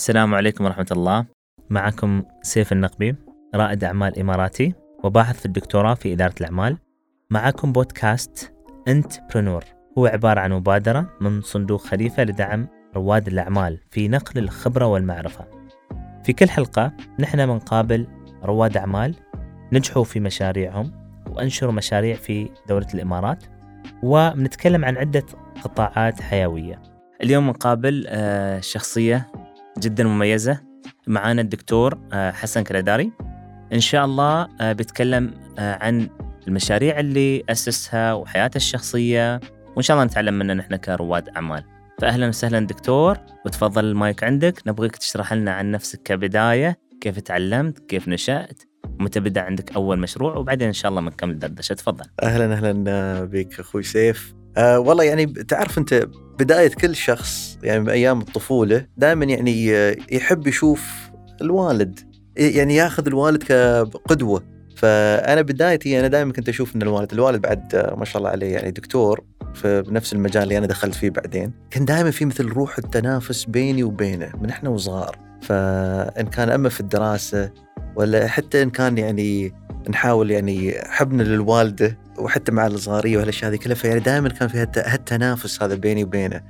السلام عليكم ورحمة الله. معكم سيف النقبي رائد أعمال إماراتي وباحث في الدكتوراه في إدارة الأعمال. معكم بودكاست أنت برنور هو عبارة عن مبادرة من صندوق خليفة لدعم رواد الأعمال في نقل الخبرة والمعرفة. في كل حلقة نحن بنقابل رواد أعمال نجحوا في مشاريعهم وأنشروا مشاريع في دولة الإمارات وبنتكلم عن عدة قطاعات حيوية. اليوم نقابل آه، شخصية جدا مميزة. معانا الدكتور آه، حسن كرداري. إن شاء الله آه، بيتكلم عن المشاريع اللي أسسها وحياته الشخصية. وإن شاء الله نتعلم منه نحن كرواد أعمال. فأهلا وسهلا دكتور. وتفضل المايك عندك. نبغيك تشرح لنا عن نفسك كبداية. كيف تعلمت؟ كيف نشأت؟ متى بدأ عندك أول مشروع؟ وبعدين إن شاء الله بنكمل دردشه تفضل. أهلا أهلا بك أخوي سيف. أه والله يعني تعرف انت بداية كل شخص يعني بايام الطفولة دائما يعني يحب يشوف الوالد يعني ياخذ الوالد كقدوة. فأنا بدايتي أنا دائما كنت أشوف إن الوالد الوالد بعد ما شاء الله عليه يعني دكتور في نفس المجال اللي أنا دخلت فيه بعدين كان دائما في مثل روح التنافس بيني وبينه من إحنا وصغار. فإن كان أما في الدراسة ولا حتى إن كان يعني نحاول يعني حبنا للوالدة وحتى مع الصغارية وهالأشياء هذه كلها فيعني دائما كان في هالتنافس هذا بيني وبينه.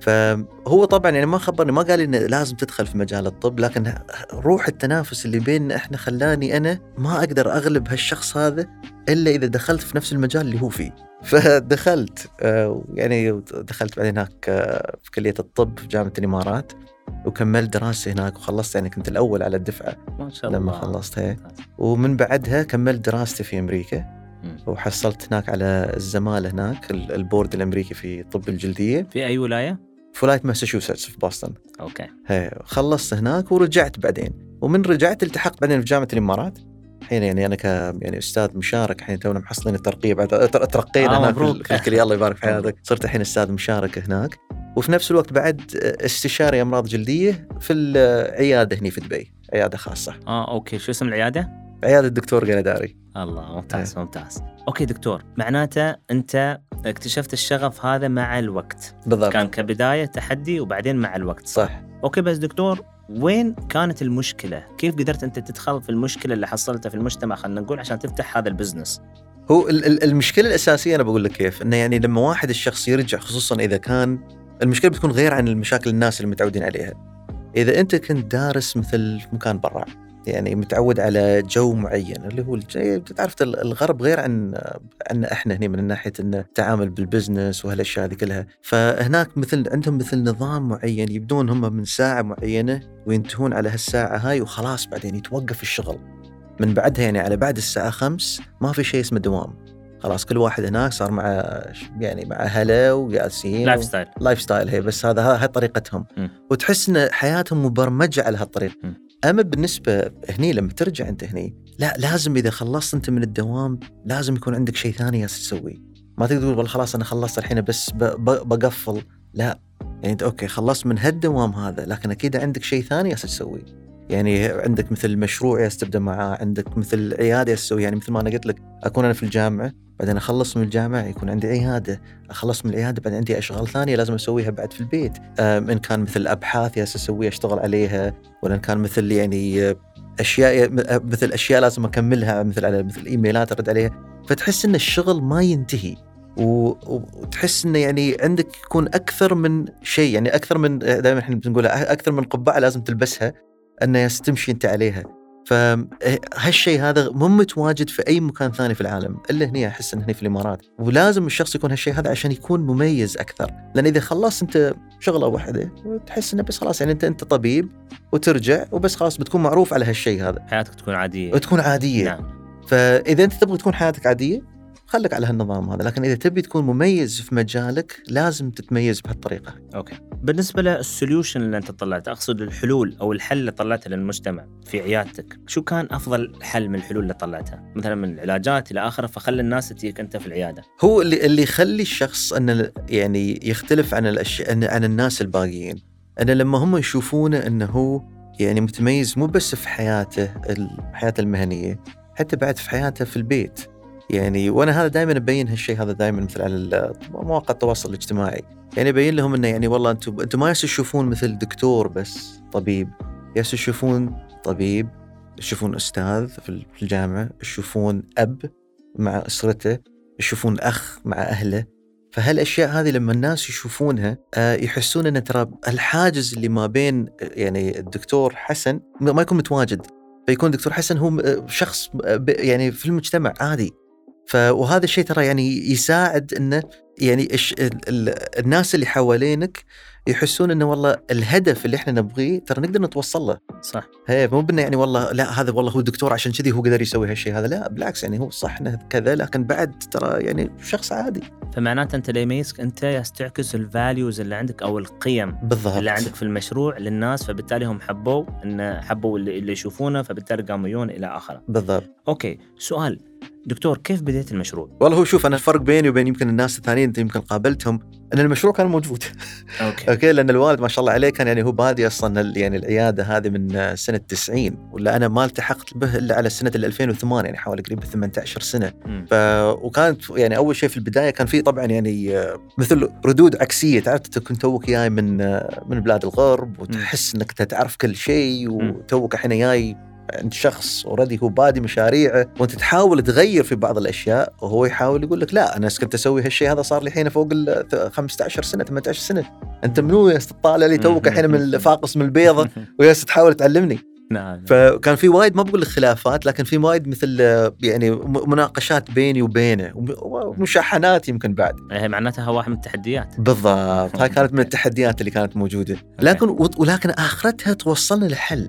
فهو طبعا يعني ما خبرني ما قال لي إنه لازم تدخل في مجال الطب لكن روح التنافس اللي بيننا إحنا خلاني أنا ما أقدر أغلب هالشخص هذا إلا إذا دخلت في نفس المجال اللي هو فيه. فدخلت آه، يعني دخلت بعدين هناك آه، في كلية الطب في جامعة الإمارات. وكملت دراستي هناك وخلصت يعني كنت الأول على الدفعة ما شاء الله. لما خلصتها ومن بعدها كملت دراستي في أمريكا وحصلت هناك على الزمالة هناك ال board الأمريكي في طب الجلدية. في أي ولاية؟ في ولايه ماساتشوستس في بوسطن. okay. هي. خلصت هناك ورجعت بعدين. ومن رجعت التحقت بعدين في جامعة الإمارات. الحين يعني أنا ك يعني أستاذ مشارك الحين تونا محصلين الترقيه بعد ترقينا آه هناك مبروك. في الكليه الله يبارك في حياتك. صرت الحين أستاذ مشارك هناك. وفي نفس الوقت بعد استشاري أمراض جلدية في العيادة هنا في دبي. عيادة خاصة. آه okay. شو اسم العيادة؟ عيادة الدكتور كلداري الله ممتاز ممتاز. okay دكتور. معناته أنت اكتشفت الشغف هذا مع الوقت. بالضبط. كان كبداية تحدي وبعدين مع الوقت. صح. okay بس دكتور وين كانت المشكلة؟ كيف قدرت أنت تدخل في المشكلة اللي حصلتها في المجتمع خلينا نقول عشان تفتح هذا ال business؟ هو ال- ال- المشكلة الأساسية أنا بقول لك كيف إنه يعني لما واحد الشخص يرجع خصوصا إذا كان المشكلة بتكون غير عن المشاكل الناس اللي متعودين عليها إذا أنت كنت دارس مثل مكان برا يعني متعود على جو معين اللي هو تعرف الغرب غير عن عن إحنا هنا من ناحية انه التعامل بال business وهالأشياء هذه كلها. فهناك مثل عندهم مثل نظام معين يبدون هم من ساعة معينة وينتهون على هالساعة هاي وخلاص بعدين يتوقف الشغل. من بعدها يعني على بعد الساعة خمس ما في شيء اسمه دوام. خلاص كل واحد هناك صار مع يعني مع أهله وجالسين lifestyle lifestyle هي بس هذا هاي طريقتهم. م. وتحس إن حياتهم مبرمجة على هالطريقه. أما بالنسبة هني لما ترجع أنت هني لا لازم إذا خلصت أنت من الدوام لازم يكون عندك شيء ثاني تسويه ما تقدر تقول والله خلاص أنا خلصت الحين بس بقفل. لا. يعني أنت okay خلصت من هالدوام هذا لكن أكيد عندك شيء ثاني جالس تسويه يعني عندك مثل مشروع جالس تبدا معاه عندك مثل عيادة جالس تسوي يعني مثل ما أنا قلت لك أكون أنا في الجامعة بعدين أخلص من الجامعة يكون عندي عيادة. أخلص من العيادة بعدين عندي أشغال ثانية لازم أسويها بعد في البيت. إن كان مثل أبحاث جالس اسويها أشتغل عليها ولا إن كان مثل يعني أشياء مثل أشياء لازم أكملها مثل على مثل إيميلات أرد عليها. فتحس إن الشغل ما ينتهي. وتحس انه يعني عندك يكون أكثر من شيء. يعني أكثر من دائما إحنا بنقولها أكثر من قبعة لازم تلبسها. أنه تمشي أنت عليها. فهالشيء هذا مو متواجد في أي مكان ثاني في العالم إلا هنا أحس انه هنا في الإمارات. ولازم الشخص يكون هالشيء هذا عشان يكون مميز أكثر. لأن إذا خلصت أنت شغلة واحدة تحس إنه بس خلاص يعني أنت أنت طبيب وترجع وبس خلاص بتكون معروف على هالشيء هذا. حياتك تكون عادية. وتكون عادية. نعم. فإذا أنت تبغى تكون حياتك عادية خليك على هالنظام هذا لكن إذا تبي تكون مميز في مجالك لازم تتميز بهالطريقة. okay. بالنسبة لل solution اللي أنت طلعته أقصد الحلول أو الحل اللي طلعته للمجتمع في عيادتك شو كان أفضل حل من الحلول اللي طلعتها مثلا من العلاجات إلى آخره فخلي الناس تجيك أنت في العيادة. هو اللي اللي يخلي الشخص أن يعني يختلف عن الاشياء عن الناس الباقيين. أن لما هم يشوفونه انه هو يعني متميز مو بس في حياته حياته المهنية حتى بعد في حياته في البيت. يعني وأنا هذا دائما أبين هالشيء هذا دائما مثل على مواقع التواصل الاجتماعي. يعني ابين لهم إنه يعني والله أنتم أنتم ما تشوفون مثل دكتور بس طبيب. يس تشوفون طبيب تشوفون أستاذ في الجامعة تشوفون أب مع أسرته تشوفون أخ مع أهله. فهالأشياء هذه لما الناس يشوفونها آه، يحسون ان ترى الحاجز اللي ما بين يعني الدكتور حسن ما يكون متواجد فيكون دكتور حسن هو آه، شخص آه، يعني في المجتمع عادي. ف وهذا الشيء ترى يعني يساعد إنه يعني الش... ال... ال... الناس اللي حوالينك يحسون إنه والله الهدف اللي إحنا نبغيه ترى نقدر نتوصل له. صح. هي مو بإنه يعني والله لا هذا والله هو دكتور عشان كذي هو قدر يسوي هالشيء هذا لا بالعكس يعني هو صح إنه كذا لكن بعد ترى يعني شخص عادي. فمعناته أنت اللي يميزك أنت تعكس ال values اللي عندك أو القيم بالضبط. اللي عندك في المشروع للناس فبالتالي هم حبوا ان حبوا اللي, اللي يشوفونه فبالتالي قاموا يجون إلى آخره. بالضبط. okay سؤال. دكتور كيف بديت المشروع؟ والله هو شوف أنا الفرق بيني وبين يمكن الناس الثانيين أنت يمكن قابلتهم أن المشروع كان موجود. okay. okay? لأن الوالد ما شاء الله عليه كان يعني هو بادي أصلا يعني العيادة هذه من سنة 90 ولا أنا ما التحقت به إلا على سنه ال 2008 يعني حوالي قريب 18 سنة. ف وكانت يعني أول شيء في البداية كان في طبعا يعني آه، مثل ردود عكسية تعرف أنت كنت توك جاي من آه، من بلاد الغرب وتحس إنك تعرف كل شيء وتوك الحين جاي عند شخص already هو بادي مشاريعه وانت تحاول تغير في بعض الأشياء وهو يحاول يقول لك لا أنا كنت أسوي هالشيء هذا صار لي الحين فوق ال 15 سنة 18 سنة. أنت منو يا تطالع لي توك الحين فاقص من البيضة وياي تحاول تعلمني. نعم فكان في وايد ما بقول خلافات لكن في وايد مثل يعني مناقشات بيني وبينه وم- ومشاحنات يمكن بعد. هي معناتها واحد من التحديات. بالضبط هاي كانت من التحديات اللي كانت موجودة. لكن ولكن آخرتها توصلنا لحل.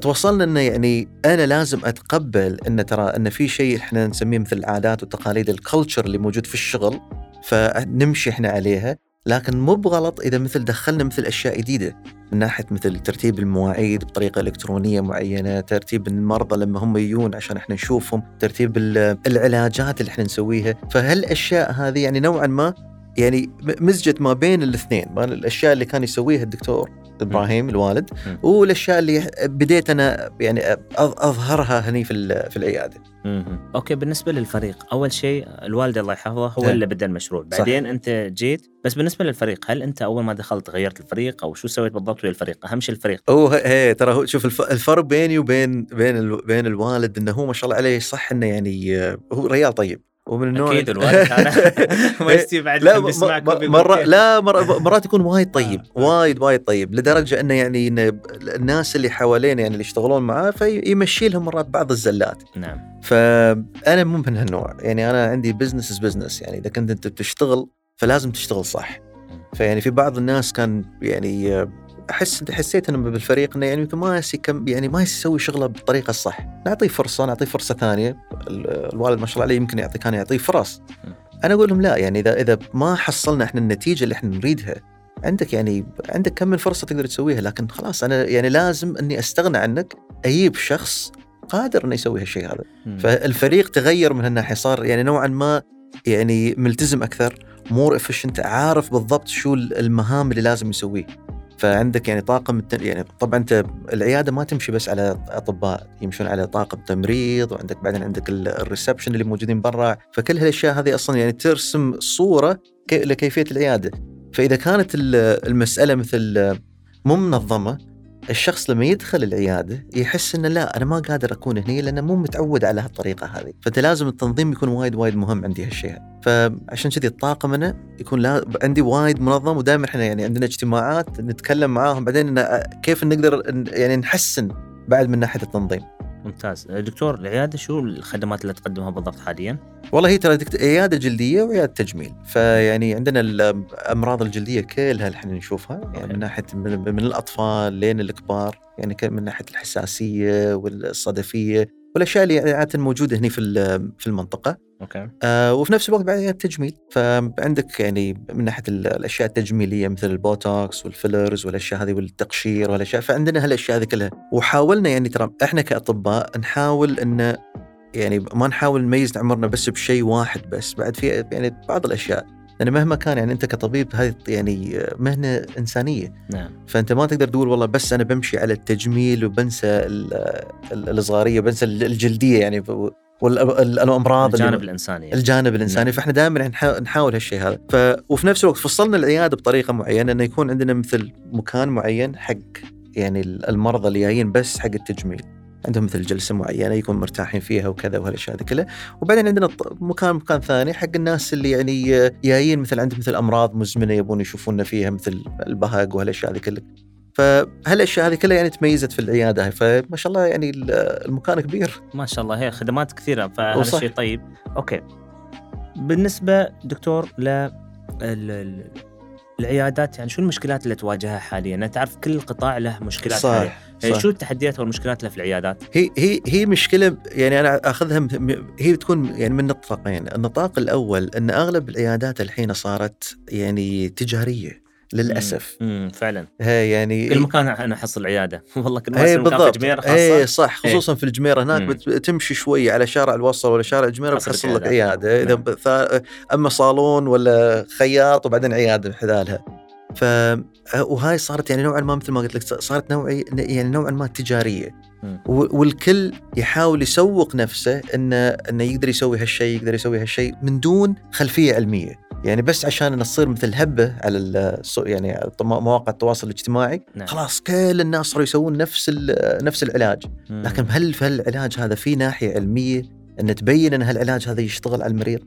توصلنا إنه يعني أنا لازم أتقبل إن ترى إن في شيء إحنا نسميه مثل العادات والتقاليد الكلتشر اللي موجود في الشغل فنمشي إحنا عليها. لكن مو بغلط إذا مثل دخلنا مثل أشياء جديدة. من ناحية مثل ترتيب المواعيد بطريقة إلكترونية معينة، ترتيب المرضى لما هم يجون عشان إحنا نشوفهم، ترتيب ال- العلاجات اللي إحنا نسويها، فهالأشياء هذه يعني نوعا ما يعني مزجت ما بين الاثنين، ما الأشياء اللي كان يسويها الدكتور. إبراهيم الوالد. والأشياء اللي بديت أنا يعني أظهرها هني في ال- في العيادة. مم. okay بالنسبة للفريق أول شيء الوالد الله يحفظه هو إيه. اللي بدأ المشروع صح. بعدين أنت جيت بس بالنسبة للفريق هل أنت أول ما دخلت غيرت الفريق أو شو سويت بالضبط ويا الفريق أهم شيء الفريق هو هي ترى هو شوف الف- الفرق بيني وبين بين ال- بين الوالد إنه هو ما شاء الله عليه صح إنه يعني آه، هو ريال طيب ومن النوع أكيد الوالد هذا ما يستوي بعد لا مرة. لا مرة مرات يكون وايد طيب آه. وايد وايد طيب لدرجة إنه يعني إن الناس اللي حوالينا يعني اللي يشتغلون معاه فيمشي لهم مرات بعض الزلات. نعم. فأنا مو من هالنوع. يعني أنا عندي business business يعني إذا كنت أنت بتشتغل فلازم تشتغل صح. فيعني في بعض الناس كان يعني آه، أحس حسيت إنه بالفريق إنه يعني ما يس يعني ما يسوي شغله بالطريقة الصح، نعطيه فرصة نعطيه فرصة ثانية، ال- الوالد ما شاء الله عليه يمكن يعطي كان يعطيه فرص. أنا أقول لهم لا يعني اذا إذا ما حصلنا إحنا النتيجة اللي إحنا نريدها عندك يعني عندك كم من فرصة تقدر تسويها لكن خلاص أنا يعني لازم إني أستغنى عنك أجيب شخص قادر إنه يسوي هالشيء هذا. مم. فالفريق تغير من هالناحية صار يعني نوعا ما يعني ملتزم أكثر more efficient عارف بالضبط شو المهام اللي لازم يسويه فعندك يعني طاقم يعني طبعا أنت العيادة ما تمشي بس على أطباء يمشون على طاقم تمريض وعندك بعدين عندك ال- ال reception اللي موجودين برا. فكل هالأشياء هذه أصلا يعني ترسم صورة كي- لكيفية العيادة. فإذا كانت ال- المسألة مثل مو منظمة الشخص لما يدخل العيادة يحس إنه لا أنا ما قادر أكون هني لأنه مو متعود على هالطريقة هذه، فأنت لازم التنظيم يكون وايد وايد مهم عندي هالشيء هذا. فعشان كذي الطاقم أنا يكون لا عندي وايد منظم ودائما إحنا يعني عندنا اجتماعات نتكلم معاهم بعدين كيف نقدر يعني نحسن بعد من ناحية التنظيم. ممتاز. دكتور العيادة شو الخدمات اللي تقدمها بالضبط حاليا؟ والله هي ترى عيادة جلدية وعيادة تجميل، فيعني عندنا الأمراض الجلدية كلها اللي إحنا نشوفها. يعني من ناحية من, من الأطفال لين الكبار، يعني من ناحية الحساسية والصدفية. والأشياء اللي عادة موجودة هنا في في المنطقة. okay. آه وفي نفس الوقت بعد عيادة تجميل فعندك يعني من ناحية ال- الأشياء التجميلية مثل البوتوكس وال fillers والأشياء هذه والتقشير والأشياء. فعندنا هالأشياء هذه كلها وحاولنا يعني ترى إحنا كأطباء نحاول إن يعني ما نحاول نميز عمرنا بس بشيء واحد بس. بعد في يعني بعض الأشياء لأن مهما كان يعني انت كطبيب هذه يعني مهنة إنسانية. نعم. فأنت ما تقدر تقول والله بس أنا بمشي على التجميل وبنسى ال- ال- الصغارية بنسى الجلدية يعني والامراض الجانب الإنساني الجانب الإنساني. نعم. فإحنا دائما نحا- نحاول هالشيء هذا. ف... وفي نفس الوقت فصلنا العيادة بطريقة معينة إنه يكون عندنا مثل مكان معين حق يعني المرضى اللي جايين بس حق التجميل. عندهم مثل جلسة معينة يكون مرتاحين فيها وكذا وهالأشياء هذه كلها. وبعدين عندنا مكان مكان ثاني حق الناس اللي يعني جايين مثل عندهم مثل أمراض مزمنة يبون يشوفونا فيها مثل البهق وهالأشياء هذه كلها. فهالأشياء هذه كلها يعني تميزت في العيادة. هاي فما شاء الله يعني ال- المكان كبير. ما شاء الله هي خدمات كثيرة فهذا. شيء طيب. أوكي. بالنسبة دكتور ل ال- ال- العيادات يعني شو المشكلات اللي تواجهها حاليا؟ انت تعرف كل قطاع له مشكلات صح, صح. شو التحديات والمشكلات اللي في العيادات؟ هي هي هي مشكلة يعني أنا أخذها هي بتكون يعني من نطاقين، النطاق الأول إن أغلب العيادات الحين صارت يعني تجارية للأسف. امم فعلا. هي يعني كل مكان أنا أحصل عيادة. والله كل ما هي مكان بالضبط. جميرة خاصه اي صح؟ خصوصا في الجميرة هناك مم. تمشي شوي على شارع الوصل ولا شارع الجميرة بتحصل لك. عيادة. إذا نعم. أما صالون ولا خياط وبعدين عيادة بحذالها. ف وهاي صارت يعني نوعا ما مثل ما قلت لك صارت نوعي يعني نوعا ما تجارية والكل يحاول يسوق نفسه إنه إنه يقدر يسوي هالشيء يقدر يسوي هالشيء من دون خلفية علمية يعني بس عشان إنه تصير مثل هبة على يعني مواقع التواصل الاجتماعي نعم. خلاص كل الناس صاروا يسوون نفس نفس العلاج. لكن هل في هالعلاج هذا في ناحية علمية إن تبين إن هالعلاج هذا يشتغل على المريض.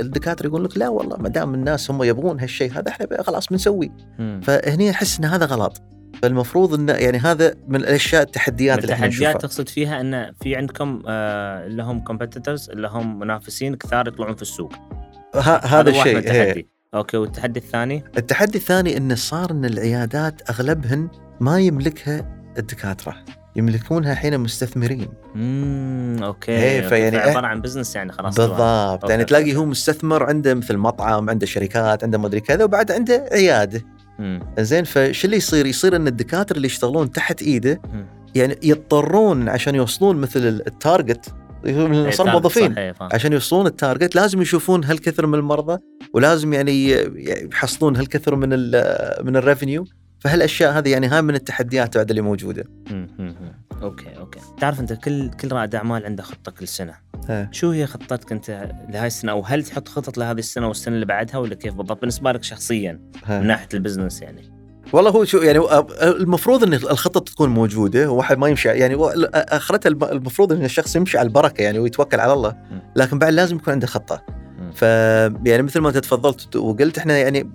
الدكاترة يقول لك لا والله ما دام الناس هم يبغون هالشيء هذا إحنا خلاص بنسويه. فهني احس إن هذا غلط. فالمفروض انه يعني هذا من الأشياء التحديات اللي إحنا التحديات نشوفها. تقصد فيها إن في عندكم آه اللي هم competitors اللي هم منافسين كثار يطلعون في السوق. هذا الشيء. التحدي. okay والتحدي الثاني؟ التحدي الثاني انه صار إن العيادات أغلبهن ما يملكها الدكاترة. يملكونها حين مستثمرين. امم okay إيه، okay، فيعني عبارة عن business يعني خلاص بالضبط. يعني. تلاقي هو مستثمر عنده مثل مطعم عنده شركات عنده مدري كذا وبعد عنده عياده. زين فش اللي يصير؟ يصير إن الدكاترة اللي يشتغلون تحت إيده مم. يعني يضطرون عشان يوصلون مثل ال target إيه، صار موظفين. إيه،. عشان يوصلون ال target لازم يشوفون هالكثر من المرضى ولازم يعني يحصلون هالكثر من ال من ال revenue فهالأشياء هذه يعني هاي من التحديات بعد اللي موجودة. okay okay. تعرف أنت كل كل رائد أعمال عنده خطة كل سنة. ها. شو هي خطتك أنت لهاي السنة؟ أو هل تحط خطط لهذه السنة والسنة اللي بعدها ولا كيف بالضبط؟ بالنسبة لك شخصيا ها. من ناحية ال business يعني. والله هو شو يعني المفروض إن الخطط تكون موجودة وواحد ما يمشي يعني اخرتها المفروض إن الشخص يمشي على البركة يعني ويتوكل على الله. لكن بعد لازم يكون عنده خطة. ف يعني مثل ما أنت تفضلت وقلت إحنا يعني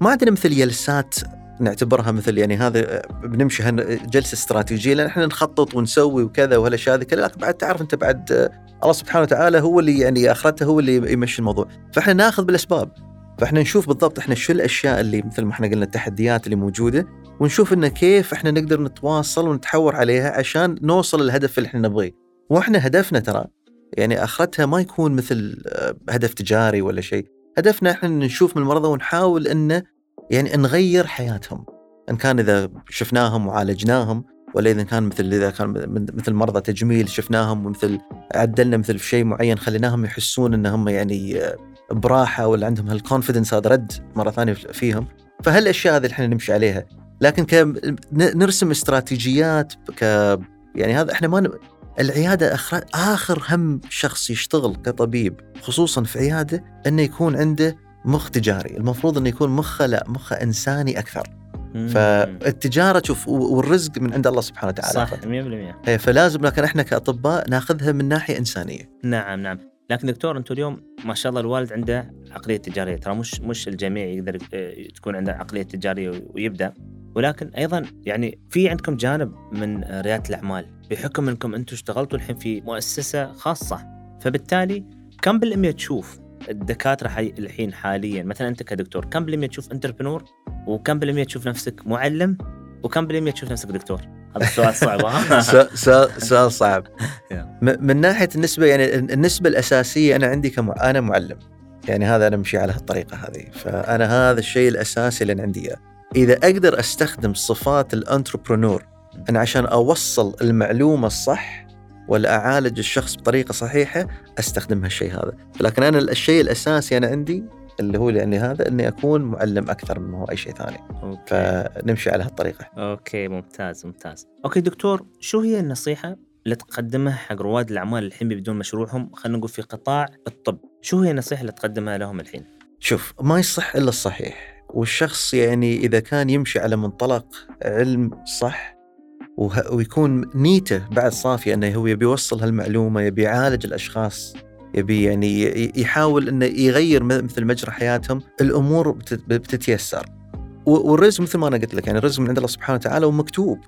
ما عندنا مثل جلسات نعتبرها مثل يعني هذا بنمشي جلسة استراتيجية لأن إحنا نخطط ونسوي وكذا وهالاشياء هذه كلها بعد تعرف أنت بعد الله سبحانه وتعالى هو اللي يعني آخرته هو اللي يمشي الموضوع. فإحنا ناخذ بالأسباب. فإحنا نشوف بالضبط إحنا شو الأشياء اللي مثل ما إحنا قلنا التحديات اللي موجودة ونشوف انه كيف إحنا نقدر نتواصل ونتحور عليها عشان نوصل للهدف اللي إحنا نبغيه. وإحنا هدفنا ترى يعني آخرتها ما يكون مثل آه، هدف تجاري ولا شيء. هدفنا إحنا نشوف من المرضى ونحاول إنه يعني نغير حياتهم. إن كان إذا شفناهم وعالجناهم ولا إذا كان مثل إذا كان مثل مرضى تجميل شفناهم ومثل عدلنا مثل في شيء معين خليناهم يحسون انهم يعني آه، براحة ولا عندهم هالكونفدنس هذا رد مرة ثانية فيهم. فهالأشياء هذه اللي إحنا نمشي عليها. لكن ك نرسم استراتيجيات ك يعني هذا إحنا ما ن... العيادة اخر آخر هم شخص يشتغل كطبيب خصوصا في عيادة إنه يكون عنده مخ تجاري، المفروض إنه يكون مخه لا مخه إنساني أكثر،. فالتجارة شوف والرزق من عند الله سبحانه وتعالى. صح 100% إيه، فلازم لكن إحنا كأطباء ناخذها من ناحية إنسانية. نعم نعم. لكن دكتور أنتم اليوم ما شاء الله الوالد عنده عقلية تجارية. ترى مش مش الجميع يقدر آه، تكون عنده عقلية تجارية ويبدأ. ولكن أيضا يعني في عندكم جانب من ريادة الأعمال. بحكم إنكم أنتم اشتغلتوا الحين في مؤسسة خاصة. فبالتالي كم بالمية تشوف الدكاترة حي... الحين حاليا مثلا أنت كدكتور كم بالمية تشوف انتربرنور وكم بالمية تشوف نفسك معلم وكم بالمية تشوف نفسك دكتور هذا السؤال صعب سؤال صعب. من ناحية النسبة يعني النسبة الأساسية أنا عندي كم أنا معلم. يعني هذا أنا امشي على هالطريقة هذه، فأنا هذا الشيء الأساسي اللي عندي إياه. إذا أقدر أستخدم صفات ال entrepreneur أنا عشان أوصل المعلومة الصح ولا اعالج الشخص بطريقة صحيحة أستخدم هالشيء هذا، لكن أنا الشيء الأساسي أنا عندي اللي هو يعني هذا إني أكون معلم أكثر من هو أي شيء ثاني، okay. فنمشي على هالطريقة. okay ممتاز ممتاز. okay دكتور شو هي النصيحة اللي تقدمها حق رواد الأعمال الحين بيبدون مشروعهم؟ خلينا نقول في قطاع الطب. شو هي النصيحة اللي تقدمها لهم الحين؟ شوف ما يصح إلا الصحيح. والشخص يعني إذا كان يمشي على منطلق علم صح ويكون نيته بعد صافية إنه هو يبي يوصل هالمعلومة يبي يعالج الأشخاص يبي يعني يحاول إنه يغير مثل مجرى حياتهم. الأمور بت- بتتيسر. والرزق مثل ما أنا قلت لك يعني الرزق من عند الله سبحانه وتعالى ومكتوب.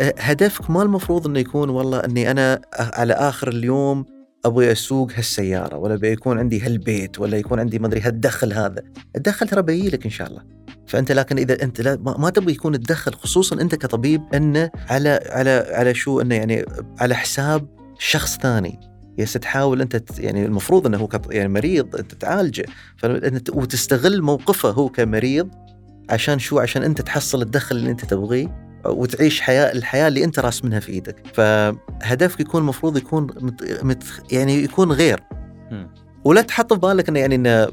أه، هدفك ما المفروض إنه يكون والله إني أنا على آخر اليوم ابغي أسوق هالسيارة ولا بيكون عندي هالبيت ولا يكون عندي ما أدري هالدخل هذا. الدخل ترى بيجيلك إن شاء الله. فأنت لكن إذا أنت لا ما, تبغى يكون الدخل خصوصا أنت كطبيب أنه على على على شو؟ أنه يعني على حساب شخص ثاني. يس تحاول أنت يعني المفروض أنه هو يعني مريض أنت تعالجه. وتستغل موقفه هو كمريض عشان شو؟ عشان أنت تحصل الدخل اللي أنت تبغيه وتعيش حياه الحياة اللي أنت راس منها في إيدك. فهدفك يكون المفروض يكون مت يعني يكون غير. ولا تحط في بالك إنه يعني إنه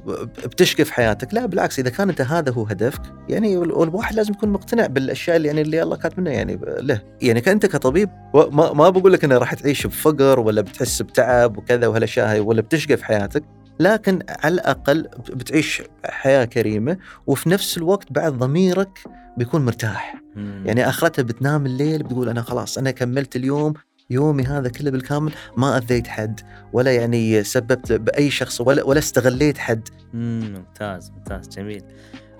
بتشقى في حياتك. لا بالعكس إذا كان أنت هذا هو هدفك يعني والواحد لازم يكون مقتنع بالأشياء اللي يعني اللي الله كاتب يعني له. يعني كأنت كطبيب ما ما بقول لك إنه راح تعيش بفقر ولا بتحس بتعب وكذا وهالأشياء هاي ولا بتشقى في حياتك لكن على الأقل بتعيش حياة كريمة وفي نفس الوقت بعد ضميرك بيكون مرتاح. مم. يعني آخرتها بتنام الليل بتقول أنا خلاص أنا كملت اليوم يومي هذا كله بالكامل ما أذيت حد ولا يعني سببت بأي شخص ولا ولا استغليت حد. مم، ممتاز ممتاز جميل.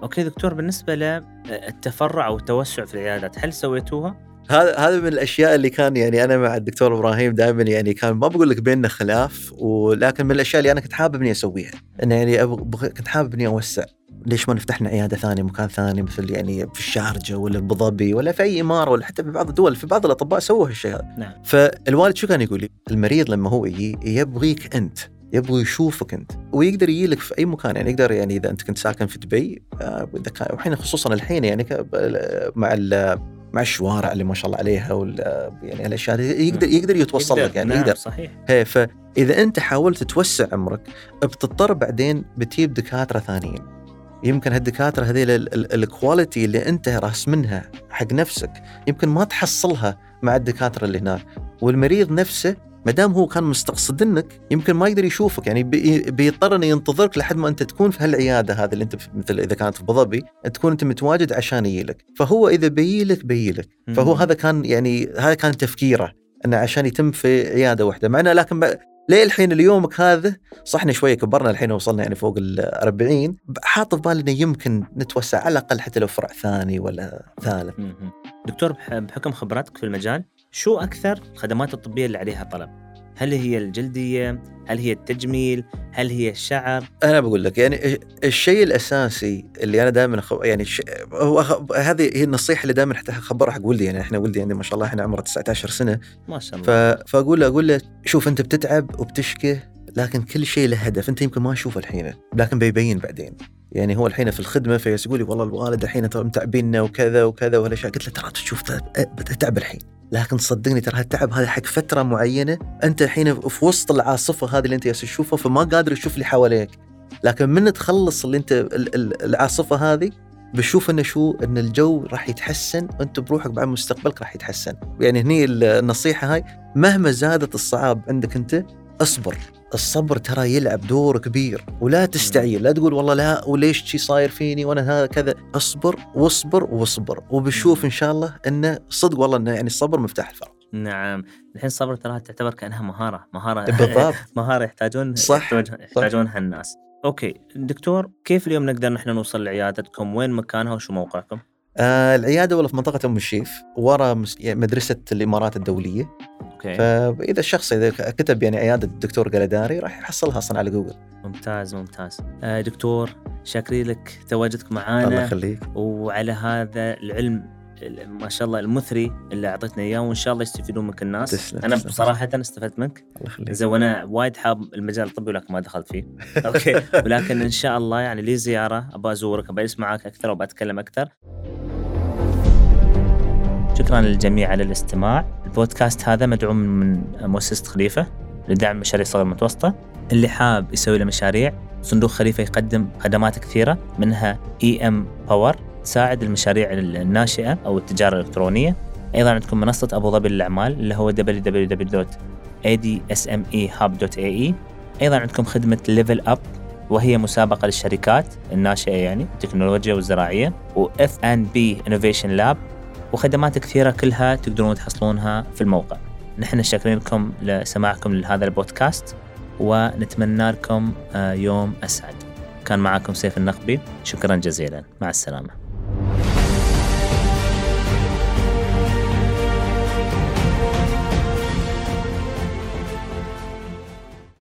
أوكي دكتور بالنسبة للتفرع أو التوسع في العيادات هل سويتوها؟ هذا هذا من الأشياء اللي كان يعني أنا مع الدكتور إبراهيم دائما يعني كان ما بقول لك بيننا خلاف ولكن من الأشياء اللي أنا كنت حابب إني أسويها. انه يعني كنت حابب إني أوسع. ليش ما نفتح لنا عيادة ثانية مكان ثاني مثل يعني في الشارجة ولا أبو ظبي ولا في أي إمارة ولا حتى في بعض الدول في بعض الأطباء سووا هالشيء هذا. نعم. فالوالد شو كان يقول؟ لي؟ المريض لما هو يجي يبغيك أنت يبغى يشوفك أنت ويقدر يجي لك في أي مكان. يعني يقدر يعني إذا أنت كنت ساكن في دبي آه، واذا كان والحين خصوصا الحين يعني مع مع الشوارع اللي ما شاء الله عليها وال يعني الأشياء هذه يقدر يقدر يتوصل لك يعني نعم يقدر. صحيح. هي فإذا أنت حاولت توسع عمرك بتضطر بعدين بتجيب دكاترة ثانيين. يمكن هالدكاترة هذيل ال- ال- الكواليتي اللي أنت راس منها حق نفسك يمكن ما تحصلها مع الدكاترة اللي هناك والمريض نفسه ما دام هو كان مستقصدنك يمكن ما يقدر يشوفك يعني بي- بيضطر إنه ينتظرك لحد ما أنت تكون في هالعيادة هذه اللي أنت مثل إذا كانت في ابو تكون أنت متواجد عشان يجيلك فهو إذا بيجيلك بيجيلك فهو. هذا كان يعني هذا كان تفكيره إنه عشان يتم في عيادة واحدة مع إنه لكن. ليه الحين ليومك هذا صحنا شوية كبرنا الحين وصلنا يعني فوق ال 40 حاط في بالي يمكن نتوسع على الأقل حتى لو فرع ثاني ولا ثالث. دكتور بح- بحكم خبراتك في المجال شو أكثر الخدمات الطبية اللي عليها طلب؟ هل هي الجلدية؟ هل هي التجميل؟ هل هي الشعر؟ أنا بقول لك يعني الشيء الأساسي اللي أنا دائما أخ... يعني الش... هو أخ... هذه هي النصيحة اللي دائما أخبرها حق ولدي يعني إحنا ولدي عندي ما شاء الله إحنا عمره 19 سنة ما شاء ف... الله فأقول له أقول له شوف أنت بتتعب وبتشكي لكن كل شيء له هدف أنت يمكن ما تشوفه الحين لكن بيبين بعدين يعني هو الحين في الخدمة فيقول لي والله الوالد الحين ترى متعبيننا وكذا وكذا وهالأشياء. قلت له ترى تشوف بتتعب الحين. لكن صدقني ترى هالتعب هذا حق فترة معينة أنت الحين في وسط العاصفة هذه اللي أنت تشوفها فما قادر تشوف اللي حواليك. لكن من تخلص اللي أنت ال- ال- العاصفة هذه بشوف إنه شو؟ إن الجو راح يتحسن وأنت بروحك بعد مستقبلك راح يتحسن. يعني هني النصيحة هاي مهما زادت الصعاب عندك أنت اصبر. الصبر ترى يلعب دور كبير ولا تستعجل لا تقول والله لا وليش شي صاير فيني وأنا كذا. اصبر واصبر واصبر وبشوف إن شاء الله إنه صدق والله إنه يعني الصبر مفتاح الفرج نعم. الحين الصبر تراها تعتبر كأنها مهارة مهارة بالضبط. مهارة يحتاجون صح، يحتاجون- يحتاجونها الناس. أوكي دكتور كيف اليوم نقدر نحن نوصل لعيادتكم؟ وين مكانها وشو موقعكم؟ آه العيادة والله في منطقة أم الشيف ورا يعني مدرسة الإمارات الدولية. okay. فإذا الشخص إذا كتب يعني عيادة الدكتور كلداري راح يحصلها أصلا على جوجل. ممتاز ممتاز. آه دكتور شاكرين لك تواجدك الله معانا يخليك. وعلى هذا العلم ال- ما شاء الله المثري اللي أعطيتنا إياه وإن شاء الله يستفيدون منك الناس. تسلم، أنا تسلم. بصراحة استفدت منك. الله يخليك. زين وأنا وايد حاب المجال الطبي ولكن ما دخلت فيه. okay. ولكن إن شاء الله يعني لي زيارة ابى أزورك ابى اجلس معك أكثر وابى أتكلم أكثر. شكرا للجميع على الاستماع. البودكاست هذا مدعوم من مؤسسه خليفة لدعم مشاريع الصغيره المتوسطه اللي حاب يسوي له مشاريع صندوق خليفة يقدم خدمات كثيرة منها Empower تساعد المشاريع الناشئة أو التجارة الإلكترونية. أيضا عندكم منصة أبو ظبي للأعمال اللي هو www.adsmehub.ae أيضا عندكم خدمة Level Up وهي مسابقة للشركات الناشئة يعني التكنولوجيا والزراعية و F&B Innovation Lab. وخدمات كثيرة كلها تقدرون تحصلونها في الموقع. نحن شاكرين لكم لسماعكم لهذا البودكاست ونتمنى لكم آه، يوم أسعد. كان معكم سيف النقبي. شكرا جزيلا. مع السلامة.